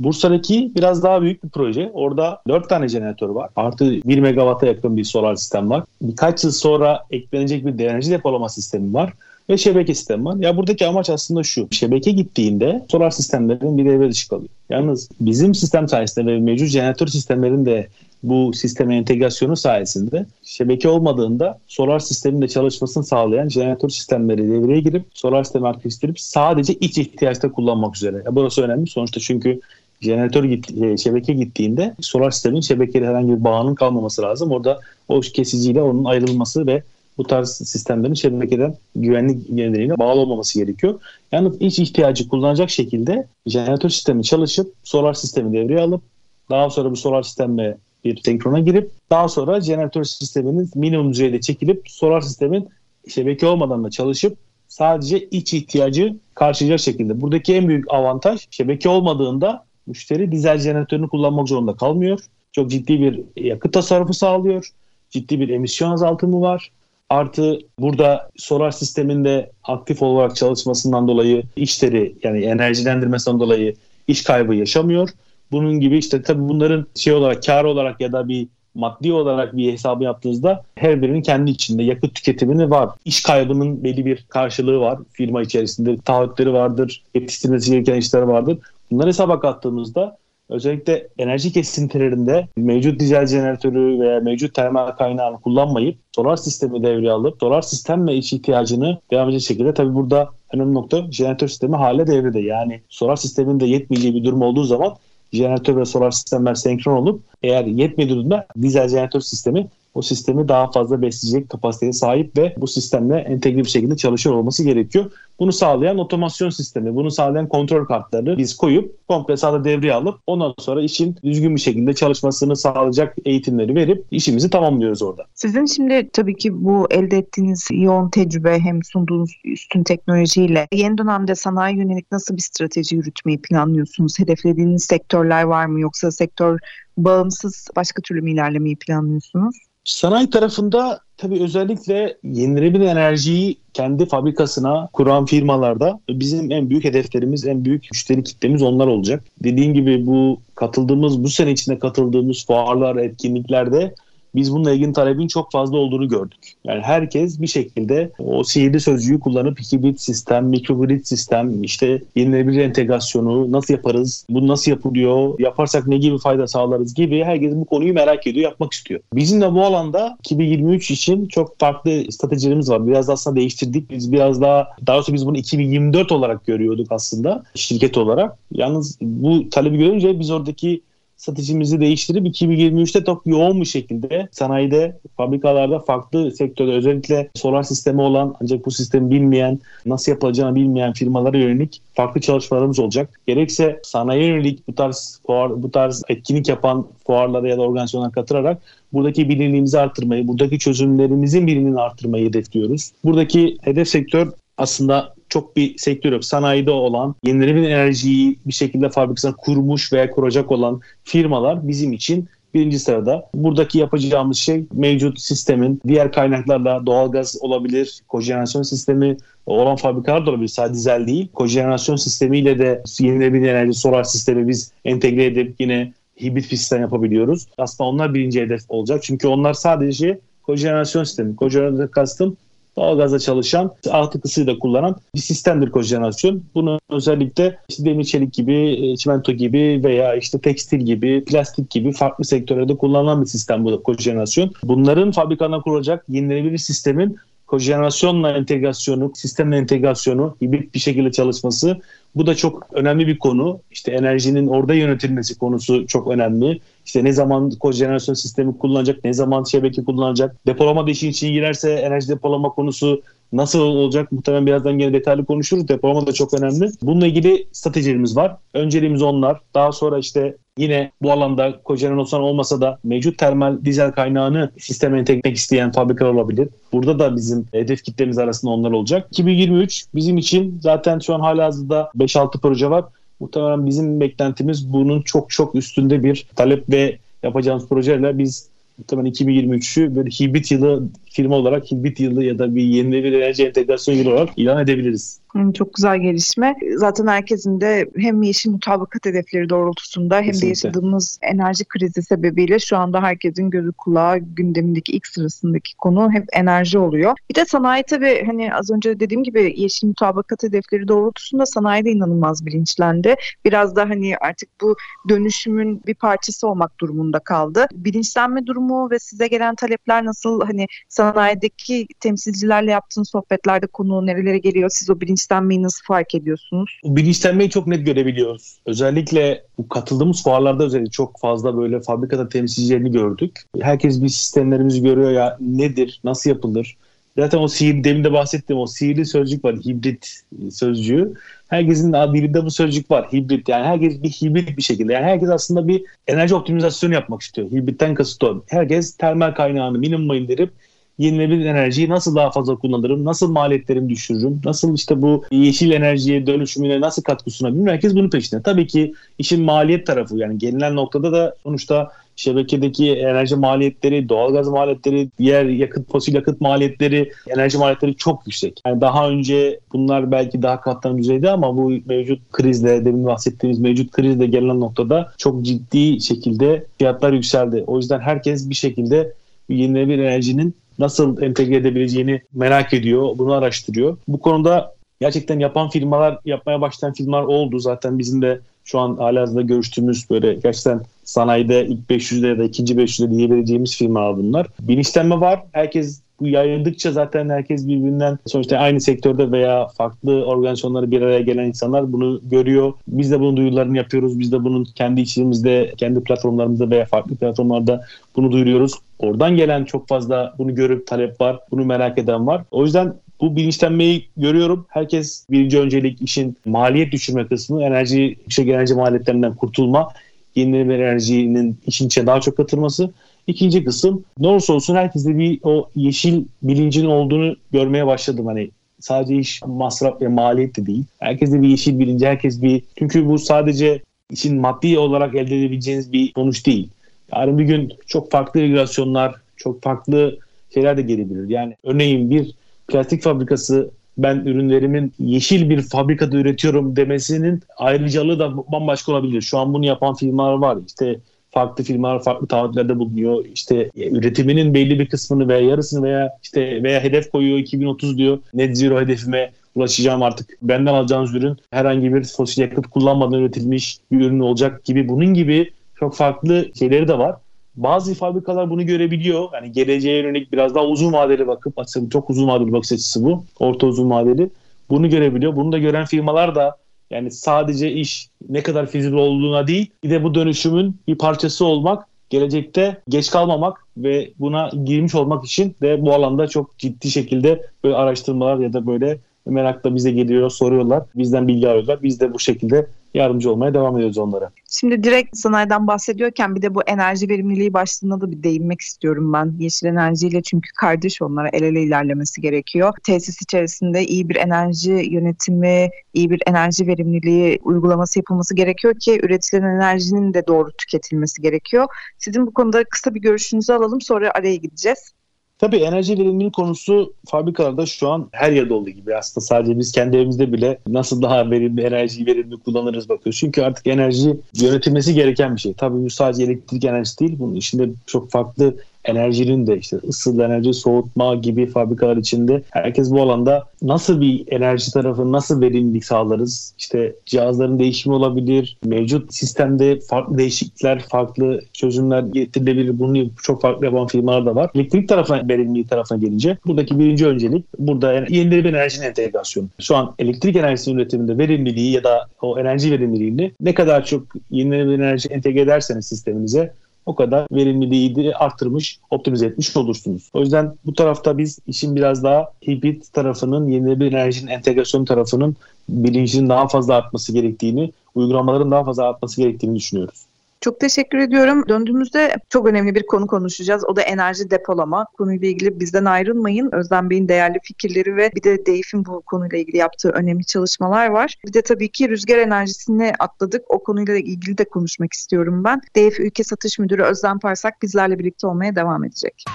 Bursa'daki biraz daha büyük bir proje. Orada 4 tane jeneratör var. Artı 1 megawata yakın bir solar sistem var. Birkaç yıl sonra eklenecek bir enerji depolama sistemi var ve şebeke sistemi var. Ya buradaki amaç aslında şu. Şebeke gittiğinde solar sistemlerin bir devre dışı kalıyor. Yalnız bizim sistem sayesinde ve mevcut jeneratör sistemlerin de bu sisteme entegrasyonu sayesinde şebeke olmadığında solar sistemin de çalışmasını sağlayan jeneratör sistemleri devreye girip solar sistemi aktifleştirip sadece iç ihtiyaçta kullanmak üzere. Ya burası önemli sonuçta çünkü jeneratör git, e, şebeke gittiğinde solar sistemin şebekeli herhangi bir bağının kalmaması lazım. Orada o kesiciyle onun ayrılması ve bu tarz sistemlerin şebekeden güvenlik nedeniyle bağlı olmaması gerekiyor. Yani iç ihtiyacı kullanacak şekilde jeneratör sistemi çalışıp solar sistemi devreye alıp daha sonra bu solar sistemle bir senkrona girip daha sonra jeneratör sisteminin minimum düzeyde çekilip solar sistemin şebeke olmadan da çalışıp sadece iç ihtiyacı karşılayacak şekilde. Buradaki en büyük avantaj şebeke olmadığında müşteri dizel jeneratörünü kullanmak zorunda kalmıyor. Çok ciddi bir yakıt tasarrufu sağlıyor. Ciddi bir emisyon azaltımı var. Artı burada solar sisteminde aktif olarak çalışmasından dolayı işleri yani enerjilendirmesinden dolayı iş kaybı yaşamıyor. Bunun gibi işte tabii bunların şey olarak kar olarak ya da bir maddi olarak bir hesabı yaptığınızda her birinin kendi içinde yakıt tüketimini var. İş kaybının belli bir karşılığı var firma içerisinde. Taahhütleri vardır, yetiştirmesi gereken işler vardır. Bunları hesaba kattığımızda özellikle enerji kesintilerinde mevcut dizel jeneratörü veya mevcut termal kaynağını kullanmayıp solar sistemi devreye alıp solar sistem ve iç ihtiyacını devam edecek şekilde tabii burada önemli nokta jeneratör sistemi hala devrede. Yani solar sistemin de yetmeyeceği bir durum olduğu zaman jeneratör ve solar sistemler senkron olup eğer yetmediği durumda dizel jeneratör sistemi o sistemi daha fazla besleyecek kapasiteye sahip ve bu sistemle entegre bir şekilde çalışıyor olması gerekiyor. Bunu sağlayan otomasyon sistemi, bunu sağlayan kontrol kartları biz koyup komple sahada devreye alıp ondan sonra işin düzgün bir şekilde çalışmasını sağlayacak eğitimleri verip işimizi tamamlıyoruz orada. Sizin şimdi tabii ki bu elde ettiğiniz yoğun tecrübe hem sunduğunuz üstün teknolojiyle yeni dönemde sanayi yönelik nasıl bir strateji yürütmeyi planlıyorsunuz? Hedeflediğiniz sektörler var mı yoksa sektör bağımsız başka türlü mü ilerlemeyi planlıyorsunuz? Sanayi tarafında tabii özellikle yenilenebilir enerjiyi kendi fabrikasına kuran firmalarda bizim en büyük hedeflerimiz, en büyük müşteri kitlemiz onlar olacak. Dediğim gibi bu katıldığımız, bu sene içinde katıldığımız fuarlar, etkinliklerde biz bununla ilgili talebin çok fazla olduğunu gördük. Yani herkes bir şekilde o sihirli sözcüğü kullanıp hibrit sistem, mikrogrid sistem, işte yenilenebilir entegrasyonu nasıl yaparız, bu nasıl yapılıyor, yaparsak ne gibi fayda sağlarız gibi herkes bu konuyu merak ediyor, yapmak istiyor. Bizim de bu alanda 2023 için çok farklı stratejilerimiz var. Biraz da aslında değiştirdik. Biz biraz daha, daha doğrusu biz bunu 2024 olarak görüyorduk aslında şirket olarak. Yalnız bu talebi görünce biz oradaki stratejimizi değiştirip 2023'te çok yoğun bir şekilde sanayide, fabrikalarda, farklı sektörde özellikle solar sistemi olan ancak bu sistemi bilmeyen, nasıl yapılacağını bilmeyen firmalara yönelik farklı çalışmalarımız olacak. Gerekse sanayi yönelik bu tarz fuar, bu tarz etkinlik yapan fuarlara ya da organizasyonlara katılarak buradaki bilinirliğimizi arttırmayı, buradaki çözümlerimizin bilinini arttırmayı hedefliyoruz. Buradaki hedef sektör aslında çok bir sektör yok. Sanayide olan, yenilenebilir enerjiyi bir şekilde fabrikasına kurmuş veya kuracak olan firmalar bizim için birinci sırada. Buradaki yapacağımız şey mevcut sistemin diğer kaynaklarla doğalgaz olabilir, kojenerasyon sistemi olan fabrikalar da olabilir. Sadece dizel değil. Kojenerasyon sistemiyle de yenilenebilir enerji solar sistemi biz entegre edip yine hibrit sistem yapabiliyoruz. Aslında onlar birinci hedef olacak. Çünkü onlar sadece kojenerasyon sistemi. Kojenerasyon kastım doğalgazla çalışan, artık ısıyı da kullanan bir sistemdir kojenerasyon. Bunu özellikle işte demir çelik gibi, e, çimento gibi veya işte tekstil gibi, plastik gibi farklı sektörlerde kullanılan bir sistem bu kojenerasyon. Bunların fabrikalarına kurulacak yenilenebilir sistemin kojenerasyonla entegrasyonu, sistemle entegrasyonu, hibrit bir şekilde çalışması bu da çok önemli bir konu. İşte enerjinin orada yönetilmesi konusu çok önemli. İşte ne zaman kojenerasyon sistemi kullanacak, ne zaman şebeke kullanacak. Depolama da işin içine girerse enerji depolama konusu nasıl olacak muhtemelen birazdan gene detaylı konuşuruz. Depolama da çok önemli. Bununla ilgili stratejilerimiz var. Önceliğimiz onlar. Daha sonra işte Yine bu alanda kojenerasyon olmasa da mevcut termal dizel kaynağını sisteme entegre isteyen fabrikalar olabilir. Burada da bizim hedef kitlemiz arasında onlar olacak. 2023 bizim için zaten şu an hala hazırda 5-6 proje var. Muhtemelen bizim beklentimiz bunun çok çok üstünde bir talep ve yapacağımız projelerle biz muhtemelen 2023'ü böyle hibrit yılı firma olarak hibrit yılı ya da bir yenilenebilir enerji entegrasyon yılı olarak ilan edebiliriz. Çok güzel gelişme. Zaten herkesin de hem yeşil mutabakat hedefleri doğrultusunda hem Kesinlikle. de yaşadığımız enerji krizi sebebiyle şu anda herkesin gözü kulağı gündemindeki ilk sırasındaki konu hep enerji oluyor. Bir de sanayi tabii hani az önce dediğim gibi yeşil mutabakat hedefleri doğrultusunda sanayi de inanılmaz bilinçlendi. Biraz da hani artık bu dönüşümün bir parçası olmak durumunda kaldı. Bilinçlenme durumu ve size gelen talepler nasıl hani sanayideki temsilcilerle yaptığın sohbetlerde konu nerelere geliyor? Siz o bilinçlenmeyi nasıl fark ediyorsunuz? Bilinçlenmeyi çok net görebiliyoruz. Özellikle bu katıldığımız fuarlarda özellikle çok fazla böyle fabrikada temsilcilerini gördük. Herkes bir sistemlerimizi görüyor ya nedir, nasıl yapılır? Zaten o sihir, demin de bahsettiğim o sihirli sözcük var, hibrit sözcüğü. Herkesin dilinde bu sözcük var, hibrit. Yani herkes bir hibrit bir şekilde. Yani herkes aslında bir enerji optimizasyonu yapmak istiyor. Hibritten kasıt o. Herkes termal kaynağını minimuma indirip yenilenebilir enerjiyi nasıl daha fazla kullanırım, nasıl maliyetlerimi düşürürüm, nasıl işte bu yeşil enerjiye dönüşümüne nasıl katkı sunabilirim herkes bunun peşinde. Tabii ki işin maliyet tarafı yani gelinen noktada da sonuçta şebekedeki enerji maliyetleri, doğalgaz maliyetleri, diğer yakıt, fosil yakıt maliyetleri, enerji maliyetleri çok yüksek. Yani daha önce bunlar belki daha katlanır düzeyde ama bu mevcut krizle, demin bahsettiğimiz mevcut krizle gelinen noktada çok ciddi şekilde fiyatlar yükseldi. O yüzden herkes bir şekilde yenilenebilir enerjinin nasıl entegre edebileceğini merak ediyor, bunu araştırıyor. Bu konuda gerçekten yapan firmalar, yapmaya başlayan firmalar oldu. Zaten bizim de şu an halihazırda görüştüğümüz böyle gerçekten sanayide ilk 500'de ya da ikinci 500'de diyebileceğimiz firmalar bunlar. Bilinçlenme var. Herkes bu yayıldıkça zaten herkes birbirinden sonuçta aynı sektörde veya farklı organizasyonları bir araya gelen insanlar bunu görüyor. Biz de bunun duyurularını yapıyoruz. Biz de bunun kendi içimizde, kendi platformlarımızda veya farklı platformlarda bunu duyuruyoruz. Oradan gelen çok fazla bunu görüp talep var, bunu merak eden var. O yüzden bu bilinçlenmeyi görüyorum. Herkes birinci öncelik işin maliyet düşürme kısmı, enerji, yüksek enerji maliyetlerinden kurtulma, yenilenebilir enerjinin işin içine daha çok katılması. İkinci kısım ne olursa olsun herkeste bir o yeşil bilincin olduğunu görmeye başladım. Hani sadece iş masraf ve maliyet de değil. Herkeste bir yeşil bilinci, herkes bir... Çünkü bu sadece işin maddi olarak elde edebileceğiniz bir sonuç değil. Yarın bir gün çok farklı regülasyonlar, çok farklı şeyler de gelebilir. Yani örneğin bir plastik fabrikası ben ürünlerimin yeşil bir fabrikada üretiyorum demesinin ayrıcalığı da bambaşka olabilir. Şu an bunu yapan firmalar var. İşte farklı firmalar farklı taahhütlerde bulunuyor. İşte üretiminin belli bir kısmını veya yarısını veya işte veya hedef koyuyor 2030 diyor. Net zero hedefime ulaşacağım artık. Benden alacağınız ürün herhangi bir fosil yakıt kullanmadan üretilmiş bir ürün olacak gibi bunun gibi çok farklı şeyleri de var. Bazı fabrikalar bunu görebiliyor. Yani geleceğe yönelik biraz daha uzun vadeli bakıp aslında çok uzun vadeli bakış açısı bu. Orta uzun vadeli. Bunu görebiliyor. Bunu da gören firmalar da yani sadece iş ne kadar fizibil olduğuna değil bir de bu dönüşümün bir parçası olmak gelecekte geç kalmamak ve buna girmiş olmak için de bu alanda çok ciddi şekilde böyle araştırmalar ya da böyle merakla bize geliyor, soruyorlar. Bizden bilgi arıyorlar. Biz de bu şekilde yardımcı olmaya devam ediyoruz onlara. Şimdi direkt sanayiden bahsediyorken bir de bu enerji verimliliği başlığına da bir değinmek istiyorum ben. Yeşil enerjiyle çünkü kardeş onlara el ele ilerlemesi gerekiyor. Tesis içerisinde iyi bir enerji yönetimi, iyi bir enerji verimliliği uygulaması yapılması gerekiyor ki üretilen enerjinin de doğru tüketilmesi gerekiyor. Sizin bu konuda kısa bir görüşünüzü alalım sonra araya gideceğiz. Tabii enerji verimliliği konusu fabrikalarda şu an her yerde olduğu gibi aslında sadece biz kendi evimizde bile nasıl daha verimli enerjiyi verimli kullanırız bakıyoruz. Çünkü artık enerji yönetilmesi gereken bir şey. Tabii bu sadece elektrik enerjisi değil. Bunun içinde çok farklı enerjinin de işte ısı enerji, soğutma gibi fabrikalar içinde herkes bu alanda nasıl bir enerji tarafı, nasıl verimlilik sağlarız? İşte cihazların değişimi olabilir, mevcut sistemde farklı değişiklikler, farklı çözümler getirilebilir. Bunu çok farklı yapan firmalar da var. Elektrik tarafına, verimliliği tarafına gelince buradaki birinci öncelik burada yenilenebilir enerjinin entegrasyonu. Şu an elektrik enerjisinin üretiminde verimliliği ya da o enerji verimliliğini ne kadar çok yenilenebilir enerji entegre ederseniz sisteminize o kadar verimliliği arttırmış, optimize etmiş olursunuz. O yüzden bu tarafta biz işin biraz daha hibrit tarafının, yenilenebilir enerjinin entegrasyon tarafının bilincinin daha fazla artması gerektiğini, uygulamaların daha fazla artması gerektiğini düşünüyoruz. Çok teşekkür ediyorum. Döndüğümüzde çok önemli bir konu konuşacağız. O da enerji depolama. Konuyla ilgili bizden ayrılmayın. Özlem Bey'in değerli fikirleri ve bir de DEİF'in bu konuyla ilgili yaptığı önemli çalışmalar var. Bir de tabii ki rüzgar enerjisini atladık. O konuyla ilgili de konuşmak istiyorum ben. DEİF Ülke Satış Müdürü Özlem Parsak bizlerle birlikte olmaya devam edecek.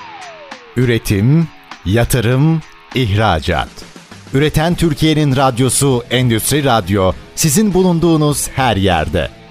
Üretim, yatırım, ihracat. Üreten Türkiye'nin radyosu Endüstri Radyo sizin bulunduğunuz her yerde.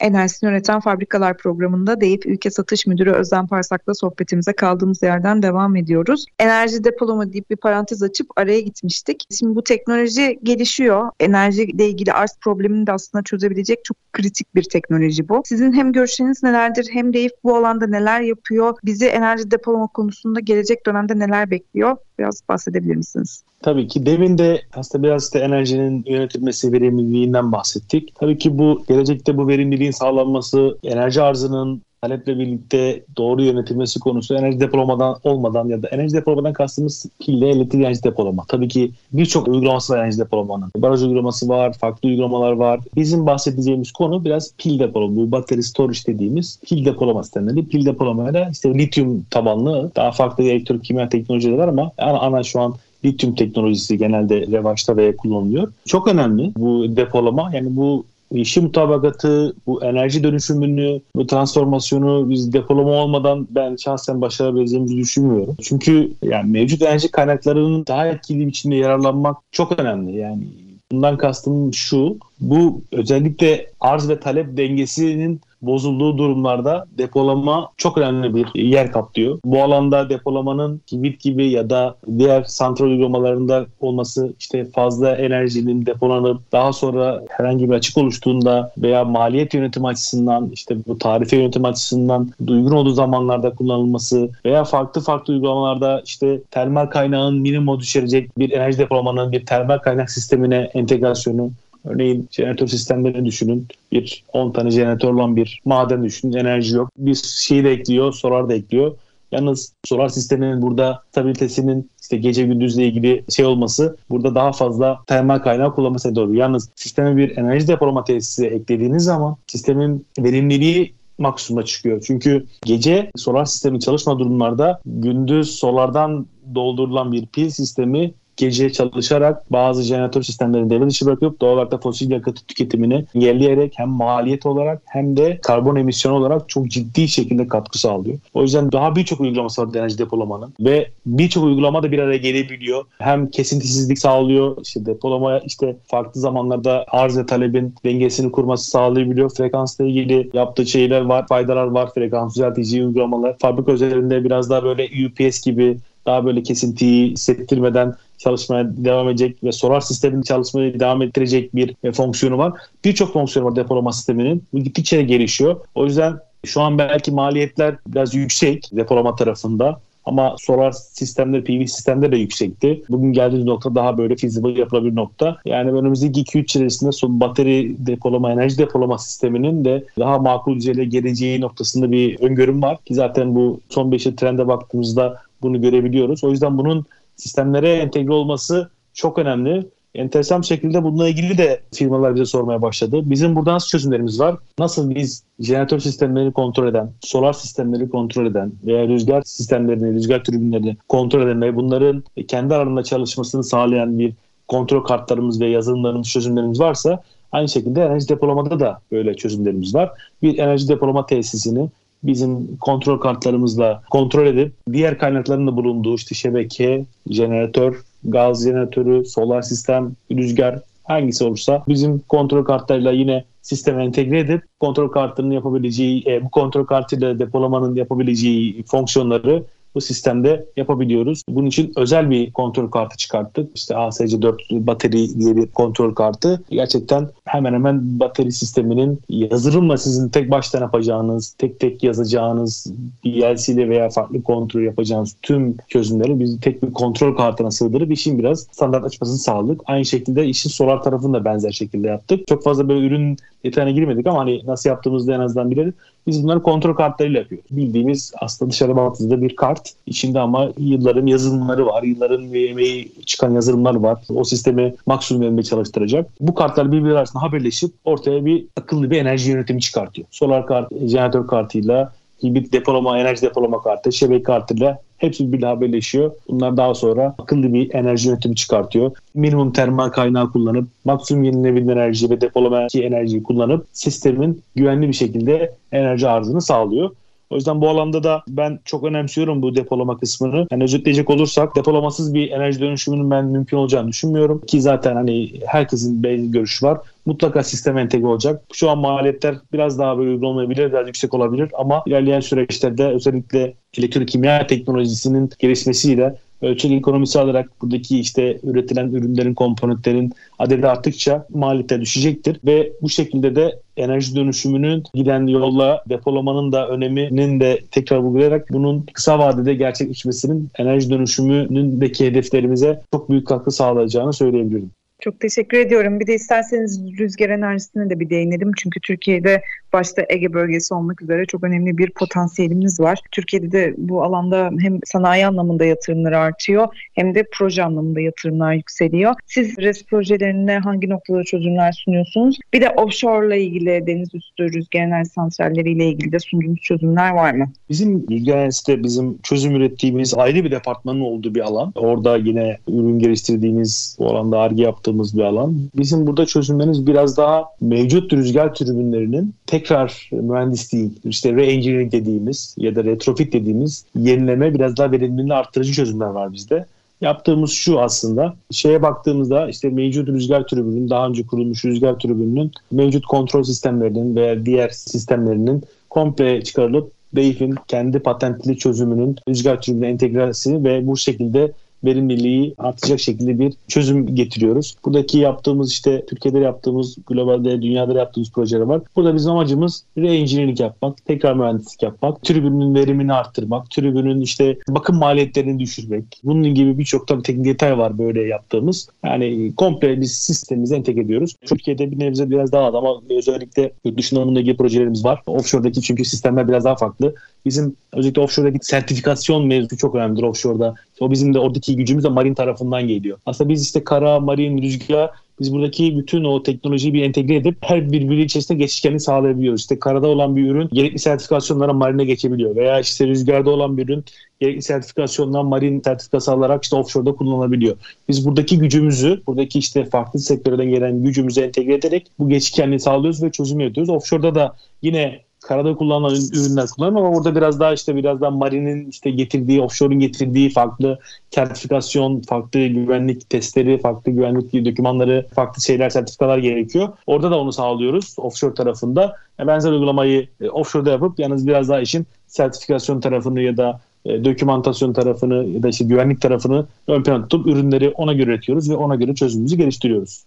Enerjisini Üreten Fabrikalar programında Deyip Ülke Satış Müdürü Özlem Parsak'la sohbetimize kaldığımız yerden devam ediyoruz. Enerji depolama deyip bir parantez açıp araya gitmiştik. Şimdi bu teknoloji gelişiyor. Enerjiyle ilgili arz problemini de aslında çözebilecek çok kritik bir teknoloji bu. Sizin hem görüşleriniz nelerdir hem Deyip bu alanda neler yapıyor? Bizi enerji depolama konusunda gelecek dönemde neler bekliyor? Biraz bahsedebilir misiniz? Tabii ki demin de aslında biraz da enerjinin yönetilmesi verimliliğinden bahsettik. Tabii ki bu gelecekte bu verimliliğin sağlanması, enerji arzının taleple birlikte doğru yönetilmesi konusu enerji depolamadan olmadan ya da enerji depolamadan kastımız pille elektrik enerji depolama. Tabii ki birçok uygulaması var enerji depolamanın. Baraj uygulaması var, farklı uygulamalar var. Bizim bahsedeceğimiz konu biraz pil depolama. Bu battery storage dediğimiz pil depolama sistemleri. Pil depolamayla işte lityum tabanlı daha farklı elektrokimya teknolojileri var ama ana, ana şu an lityum teknolojisi genelde revaçta ve kullanılıyor. Çok önemli bu depolama. Yani bu işi mutabakatı, bu enerji dönüşümünü, bu transformasyonu biz depolama olmadan ben şahsen başarabileceğimizi düşünmüyorum. Çünkü yani mevcut enerji kaynaklarının daha etkili biçimde yararlanmak çok önemli. Yani bundan kastım şu, bu özellikle arz ve talep dengesinin bozulduğu durumlarda depolama çok önemli bir yer kaplıyor. Bu alanda depolamanın kibrit gibi ya da diğer santral uygulamalarında olması işte fazla enerjinin depolanıp daha sonra herhangi bir açık oluştuğunda veya maliyet yönetimi açısından işte bu tarife yönetimi açısından uygun olduğu zamanlarda kullanılması veya farklı farklı uygulamalarda işte termal kaynağın minimum düşürecek bir enerji depolamanın bir termal kaynak sistemine entegrasyonu Örneğin jeneratör sistemlerini düşünün. Bir 10 tane jeneratör olan bir maden düşünün. Enerji yok. Bir şeyi de ekliyor, solar da ekliyor. Yalnız solar sisteminin burada stabilitesinin işte gece gündüzle ilgili şey olması burada daha fazla termal kaynağı kullanması doğru. Yalnız sisteme bir enerji depolama tesisi eklediğiniz zaman sistemin verimliliği maksimuma çıkıyor. Çünkü gece solar sistemi çalışma durumlarda gündüz solardan doldurulan bir pil sistemi gece çalışarak bazı jeneratör sistemlerini devre dışı bırakıp doğal olarak da fosil yakıt tüketimini engelleyerek hem maliyet olarak hem de karbon emisyonu olarak çok ciddi şekilde katkı sağlıyor. O yüzden daha birçok uygulaması var enerji depolamanın ve birçok uygulama da bir araya gelebiliyor. Hem kesintisizlik sağlıyor, işte depolama işte farklı zamanlarda arz ve talebin dengesini kurması sağlayabiliyor. Frekansla ilgili yaptığı şeyler var, faydalar var. Frekans düzeltici uygulamalar. Fabrika özelinde biraz daha böyle UPS gibi daha böyle kesintiyi hissettirmeden çalışmaya devam edecek ve solar sistemin çalışmaya devam ettirecek bir e, fonksiyonu var. Birçok fonksiyonu var depolama sisteminin. Bu gittikçe gelişiyor. O yüzden şu an belki maliyetler biraz yüksek depolama tarafında. Ama solar sistemler, PV sistemler de yüksekti. Bugün geldiğimiz nokta daha böyle feasible yapılabilir nokta. Yani önümüzdeki 2-3 içerisinde son bateri depolama, enerji depolama sisteminin de daha makul düzeyde geleceği noktasında bir öngörüm var. Ki zaten bu son 5 trende baktığımızda bunu görebiliyoruz. O yüzden bunun sistemlere entegre olması çok önemli. Enteresan bir şekilde bununla ilgili de firmalar bize sormaya başladı. Bizim burada nasıl çözümlerimiz var? Nasıl biz jeneratör sistemlerini kontrol eden, solar sistemleri kontrol eden veya rüzgar sistemlerini, rüzgar türbinlerini kontrol eden ve bunların kendi aralarında çalışmasını sağlayan bir kontrol kartlarımız ve yazılımlarımız, çözümlerimiz varsa aynı şekilde enerji depolamada da böyle çözümlerimiz var. Bir enerji depolama tesisini bizim kontrol kartlarımızla kontrol edip diğer kaynakların da bulunduğu işte şebeke, jeneratör gaz jeneratörü, solar sistem, rüzgar hangisi olursa bizim kontrol kartlarıyla yine sisteme entegre edip kontrol kartının yapabileceği, e, bu kontrol kartıyla depolamanın yapabileceği fonksiyonları bu sistemde yapabiliyoruz. Bunun için özel bir kontrol kartı çıkarttık. İşte ASC4 bateri diye bir kontrol kartı. Gerçekten hemen hemen bateri sisteminin yazılımla sizin tek baştan yapacağınız, tek tek yazacağınız, PLC ile veya farklı kontrol yapacağınız tüm çözümleri biz tek bir kontrol kartına sığdırıp işin biraz standartlaşmasını sağladık. Aynı şekilde işin solar tarafını da benzer şekilde yaptık. Çok fazla böyle ürün detayına girmedik ama hani nasıl yaptığımızda en azından bilelim. Biz bunları kontrol kartlarıyla yapıyoruz. Bildiğimiz aslında dışarı baktığınızda bir kart. İçinde ama yılların yazılımları var. Yılların emeği çıkan yazılımlar var. O sistemi maksimum verimde çalıştıracak. Bu kartlar birbirleri arasında haberleşip ortaya bir akıllı bir enerji yönetimi çıkartıyor. Solar kart, jeneratör kartıyla hibrit depolama, enerji depolama kartı, şebeke kartıyla hepsi birbiriyle haberleşiyor. Bunlar daha sonra akıllı bir enerji yönetimi çıkartıyor. Minimum termal kaynağı kullanıp maksimum yenilenebilir enerji ve depolama enerjiyi kullanıp sistemin güvenli bir şekilde enerji arzını sağlıyor. O yüzden bu alanda da ben çok önemsiyorum bu depolama kısmını. Yani özetleyecek olursak depolamasız bir enerji dönüşümünün ben mümkün olacağını düşünmüyorum. Ki zaten hani herkesin belli görüşü var. Mutlaka sistem entegre olacak. Şu an maliyetler biraz daha böyle uygun biraz yüksek olabilir ama ilerleyen süreçlerde özellikle elektrokimya teknolojisinin gelişmesiyle ölçek ekonomisi alarak buradaki işte üretilen ürünlerin, komponentlerin adedi arttıkça maliyete düşecektir. Ve bu şekilde de enerji dönüşümünün giden yolla depolamanın da öneminin de tekrar vurgulayarak bunun kısa vadede gerçekleşmesinin enerji dönüşümünündeki hedeflerimize çok büyük katkı sağlayacağını söyleyebilirim. Çok teşekkür ediyorum. Bir de isterseniz rüzgar enerjisine de bir değinelim. Çünkü Türkiye'de başta Ege bölgesi olmak üzere çok önemli bir potansiyelimiz var. Türkiye'de de bu alanda hem sanayi anlamında yatırımlar artıyor hem de proje anlamında yatırımlar yükseliyor. Siz RES projelerine hangi noktada çözümler sunuyorsunuz? Bir de offshore ile ilgili deniz üstü rüzgar enerji santralleri ile ilgili de sunduğunuz çözümler var mı? Bizim rüzgar enerjisi bizim çözüm ürettiğimiz ayrı bir departmanın olduğu bir alan. Orada yine ürün geliştirdiğimiz, bu alanda ARGE yaptığımız bir alan. Bizim burada çözümlerimiz biraz daha mevcut rüzgar türbinlerinin tekrar mühendisliği, işte re-engineering dediğimiz ya da retrofit dediğimiz yenileme biraz daha verimliliğini arttırıcı çözümler var bizde. Yaptığımız şu aslında şeye baktığımızda işte mevcut rüzgar türbünün daha önce kurulmuş rüzgar türbününün mevcut kontrol sistemlerinin veya diğer sistemlerinin komple çıkarılıp DEIF'in kendi patentli çözümünün rüzgar türbününe entegrasi ve bu şekilde verimliliği artacak şekilde bir çözüm getiriyoruz. Buradaki yaptığımız işte Türkiye'de yaptığımız, globalde, dünyada yaptığımız projeler var. Burada bizim amacımız re-engineering yapmak, tekrar mühendislik yapmak, tribünün verimini arttırmak, tribünün işte bakım maliyetlerini düşürmek. Bunun gibi birçok tabii teknik detay var böyle yaptığımız. Yani komple biz sistemimizi entegre ediyoruz. Türkiye'de bir nebze biraz daha az ama özellikle yurt dışında bununla ilgili projelerimiz var. Offshore'daki çünkü sistemler biraz daha farklı. Bizim özellikle offshore'daki sertifikasyon mevzusu çok önemlidir offshore'da. O bizim de oradaki gücümüz de marin tarafından geliyor. Aslında biz işte kara, marin, rüzgar biz buradaki bütün o teknolojiyi bir entegre edip her birbiri içerisinde geçişkenliği sağlayabiliyoruz. İşte karada olan bir ürün gerekli sertifikasyonlara marine geçebiliyor. Veya işte rüzgarda olan bir ürün gerekli sertifikasyondan marin sertifikası alarak işte offshore'da kullanılabiliyor. Biz buradaki gücümüzü, buradaki işte farklı sektörden gelen gücümüzü entegre ederek bu geçişkenliği sağlıyoruz ve çözüm yapıyoruz. Offshore'da da yine karada kullanılan ürünler kullanıyorum ama orada biraz daha işte biraz daha marinin işte getirdiği, offshore'un getirdiği farklı sertifikasyon, farklı güvenlik testleri, farklı güvenlik dokümanları, farklı şeyler, sertifikalar gerekiyor. Orada da onu sağlıyoruz offshore tarafında. Yani benzer uygulamayı e, offshore'da yapıp yalnız biraz daha işin sertifikasyon tarafını ya da e, dokümantasyon tarafını ya da işte güvenlik tarafını ön plana tutup ürünleri ona göre üretiyoruz ve ona göre çözümümüzü geliştiriyoruz.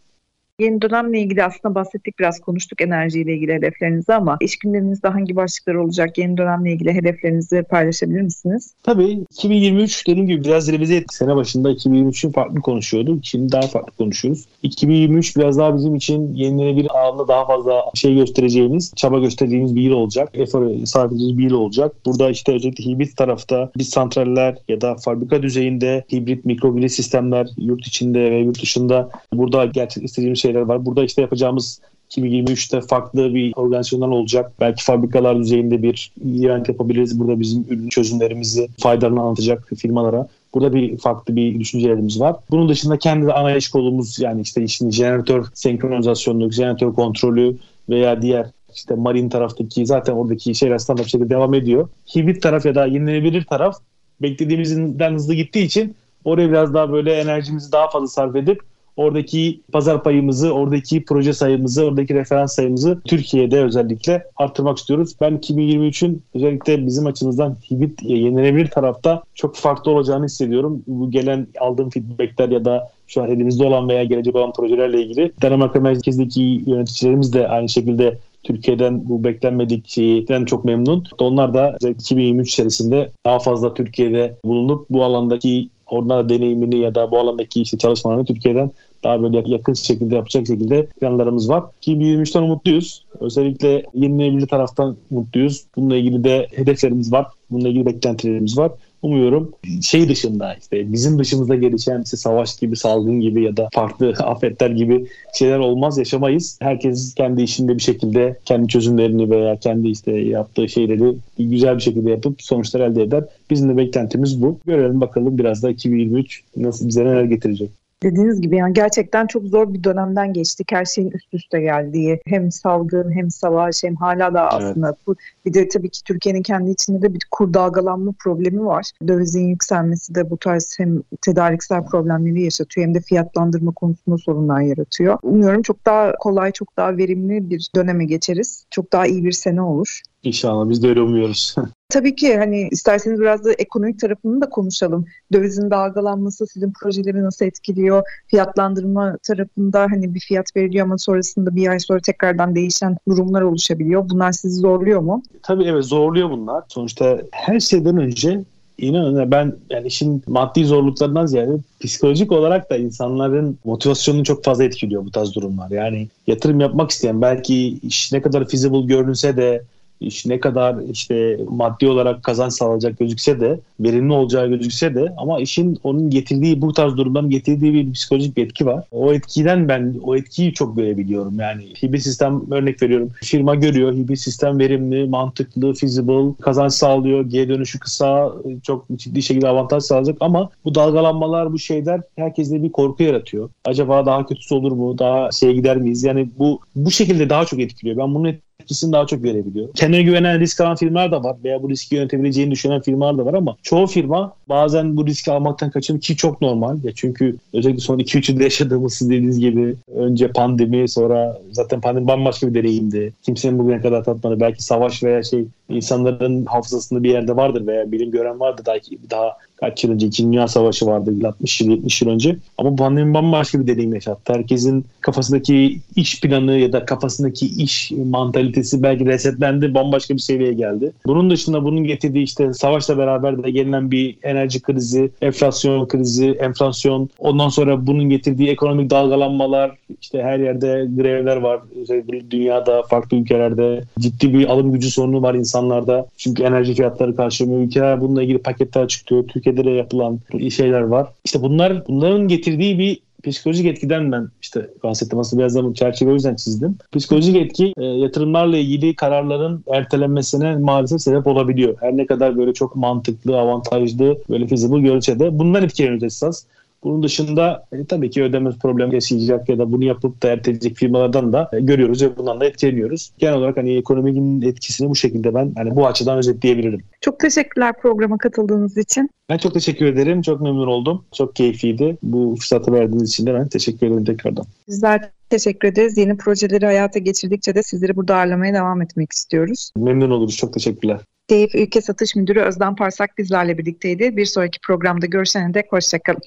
Yeni dönemle ilgili aslında bahsettik biraz konuştuk enerjiyle ilgili hedeflerinizi ama iş günlerinizde hangi başlıklar olacak? Yeni dönemle ilgili hedeflerinizi paylaşabilir misiniz? Tabii 2023 dediğim gibi biraz revize ettik. Sene başında 2023'ün farklı konuşuyorduk. Şimdi daha farklı konuşuyoruz. 2023 biraz daha bizim için yenilenebilir alanda daha fazla şey göstereceğimiz, çaba göstereceğimiz bir yıl olacak. Efor sarf edeceğimiz bir yıl olacak. Burada işte özellikle hibrit tarafta biz santraller ya da fabrika düzeyinde hibrit mikrogrid sistemler yurt içinde ve yurt dışında burada gerçekleştireceğimiz şeyler var. Burada işte yapacağımız 2023'te farklı bir organizasyonlar olacak. Belki fabrikalar düzeyinde bir event yapabiliriz. Burada bizim ürün çözümlerimizi faydalarını anlatacak firmalara. Burada bir farklı bir düşüncelerimiz var. Bunun dışında kendi ana iş kolumuz yani işte işin jeneratör senkronizasyonu, jeneratör kontrolü veya diğer işte marin taraftaki zaten oradaki şeyler standart şekilde devam ediyor. Hibrit taraf ya da yenilenebilir taraf beklediğimizden hızlı gittiği için oraya biraz daha böyle enerjimizi daha fazla sarf edip oradaki pazar payımızı, oradaki proje sayımızı, oradaki referans sayımızı Türkiye'de özellikle arttırmak istiyoruz. Ben 2023'ün özellikle bizim açımızdan hibrit yenilenebilir tarafta çok farklı olacağını hissediyorum. Bu gelen aldığım feedbackler ya da şu an elimizde olan veya gelecek olan projelerle ilgili Danimarka merkezdeki yöneticilerimiz de aynı şekilde Türkiye'den bu beklenmedik şeyden çok memnun. Onlar da 2023 içerisinde daha fazla Türkiye'de bulunup bu alandaki orada deneyimini ya da bu alandaki işte çalışmalarını Türkiye'den daha böyle yakın şekilde yapacak şekilde planlarımız var. 2023'ten umutluyuz. Özellikle yenilenebilir taraftan mutluyuz. Bununla ilgili de hedeflerimiz var. Bununla ilgili beklentilerimiz var. Umuyorum şey dışında işte bizim dışımızda gelişen işte savaş gibi, salgın gibi ya da farklı afetler gibi şeyler olmaz, yaşamayız. Herkes kendi işinde bir şekilde kendi çözümlerini veya kendi işte yaptığı şeyleri güzel bir şekilde yapıp sonuçlar elde eder. Bizim de beklentimiz bu. Görelim bakalım biraz da 2023 nasıl bize neler getirecek dediğiniz gibi yani gerçekten çok zor bir dönemden geçtik. Her şeyin üst üste geldiği hem salgın hem savaş hem hala da aslında evet. bu bir de tabii ki Türkiye'nin kendi içinde de bir kur dalgalanma problemi var. Dövizin yükselmesi de bu tarz hem tedariksel problemleri yaşatıyor hem de fiyatlandırma konusunda sorunlar yaratıyor. Umuyorum çok daha kolay, çok daha verimli bir döneme geçeriz. Çok daha iyi bir sene olur. İnşallah biz de öyle umuyoruz. Tabii ki hani isterseniz biraz da ekonomik tarafını da konuşalım. Dövizin dalgalanması sizin projeleri nasıl etkiliyor? Fiyatlandırma tarafında hani bir fiyat veriliyor ama sonrasında bir ay sonra tekrardan değişen durumlar oluşabiliyor. Bunlar sizi zorluyor mu? Tabii evet zorluyor bunlar. Sonuçta her şeyden önce inanın ben yani işin maddi zorluklarından ziyade psikolojik olarak da insanların motivasyonunu çok fazla etkiliyor bu tarz durumlar. Yani yatırım yapmak isteyen belki iş ne kadar feasible görünse de iş ne kadar işte maddi olarak kazanç sağlayacak gözükse de verimli olacağı gözükse de ama işin onun getirdiği bu tarz durumdan getirdiği bir psikolojik bir etki var. O etkiden ben o etkiyi çok görebiliyorum. Yani hibrit sistem örnek veriyorum. Firma görüyor hibrit sistem verimli, mantıklı, feasible, kazanç sağlıyor, geri dönüşü kısa, çok ciddi şekilde avantaj sağlayacak ama bu dalgalanmalar, bu şeyler herkeste bir korku yaratıyor. Acaba daha kötüsü olur mu? Daha şeye gider miyiz? Yani bu bu şekilde daha çok etkiliyor. Ben bunu etkisini daha çok görebiliyor. Kendine güvenen risk alan firmalar da var veya bu riski yönetebileceğini düşünen firmalar da var ama çoğu firma bazen bu riski almaktan kaçınıyor ki çok normal. Ya çünkü özellikle son 2-3 yılda yaşadığımız siz dediğiniz gibi önce pandemi sonra zaten pandemi bambaşka bir deneyimdi. Kimsenin bugüne kadar tatmadı. Belki savaş veya şey insanların hafızasında bir yerde vardır veya bilim gören vardır belki daha kaç yıl önce İkinci Dünya Savaşı vardı 60 yıl 70 yıl önce. Ama pandemi bambaşka bir deneyim yaşattı. Herkesin kafasındaki iş planı ya da kafasındaki iş mantalitesi belki resetlendi bambaşka bir seviyeye geldi. Bunun dışında bunun getirdiği işte savaşla beraber de gelinen bir enerji krizi, enflasyon krizi, enflasyon ondan sonra bunun getirdiği ekonomik dalgalanmalar işte her yerde grevler var. Özellikle dünyada farklı ülkelerde ciddi bir alım gücü sorunu var insanlarda. Çünkü enerji fiyatları karşılamıyor. Ülkeler bununla ilgili paketler çıkıyor. Türkiye ülkede yapılan şeyler var. İşte bunlar bunların getirdiği bir psikolojik etkiden ben işte bahsettim. Aslında biraz da çerçeve o yüzden çizdim. Psikolojik etki e, yatırımlarla ilgili kararların ertelenmesine maalesef sebep olabiliyor. Her ne kadar böyle çok mantıklı, avantajlı, böyle feasible görünse de bunlar etkileniyor esas. Bunun dışında e, tabii ki ödeme problemi yaşayacak ya da bunu yapıp da erteleyecek firmalardan da e, görüyoruz ve bundan da etkileniyoruz. Genel olarak hani ekonominin etkisini bu şekilde ben hani bu açıdan özetleyebilirim. Çok teşekkürler programa katıldığınız için. Ben çok teşekkür ederim. Çok memnun oldum. Çok keyifliydi. Bu fırsatı verdiğiniz için de ben teşekkür ederim tekrardan. Bizler teşekkür ederiz. Yeni projeleri hayata geçirdikçe de sizleri burada ağırlamaya devam etmek istiyoruz. Memnun oluruz. Çok teşekkürler. Keyif Ülke Satış Müdürü Özden Parsak bizlerle birlikteydi. Bir sonraki programda görüşene dek hoşçakalın.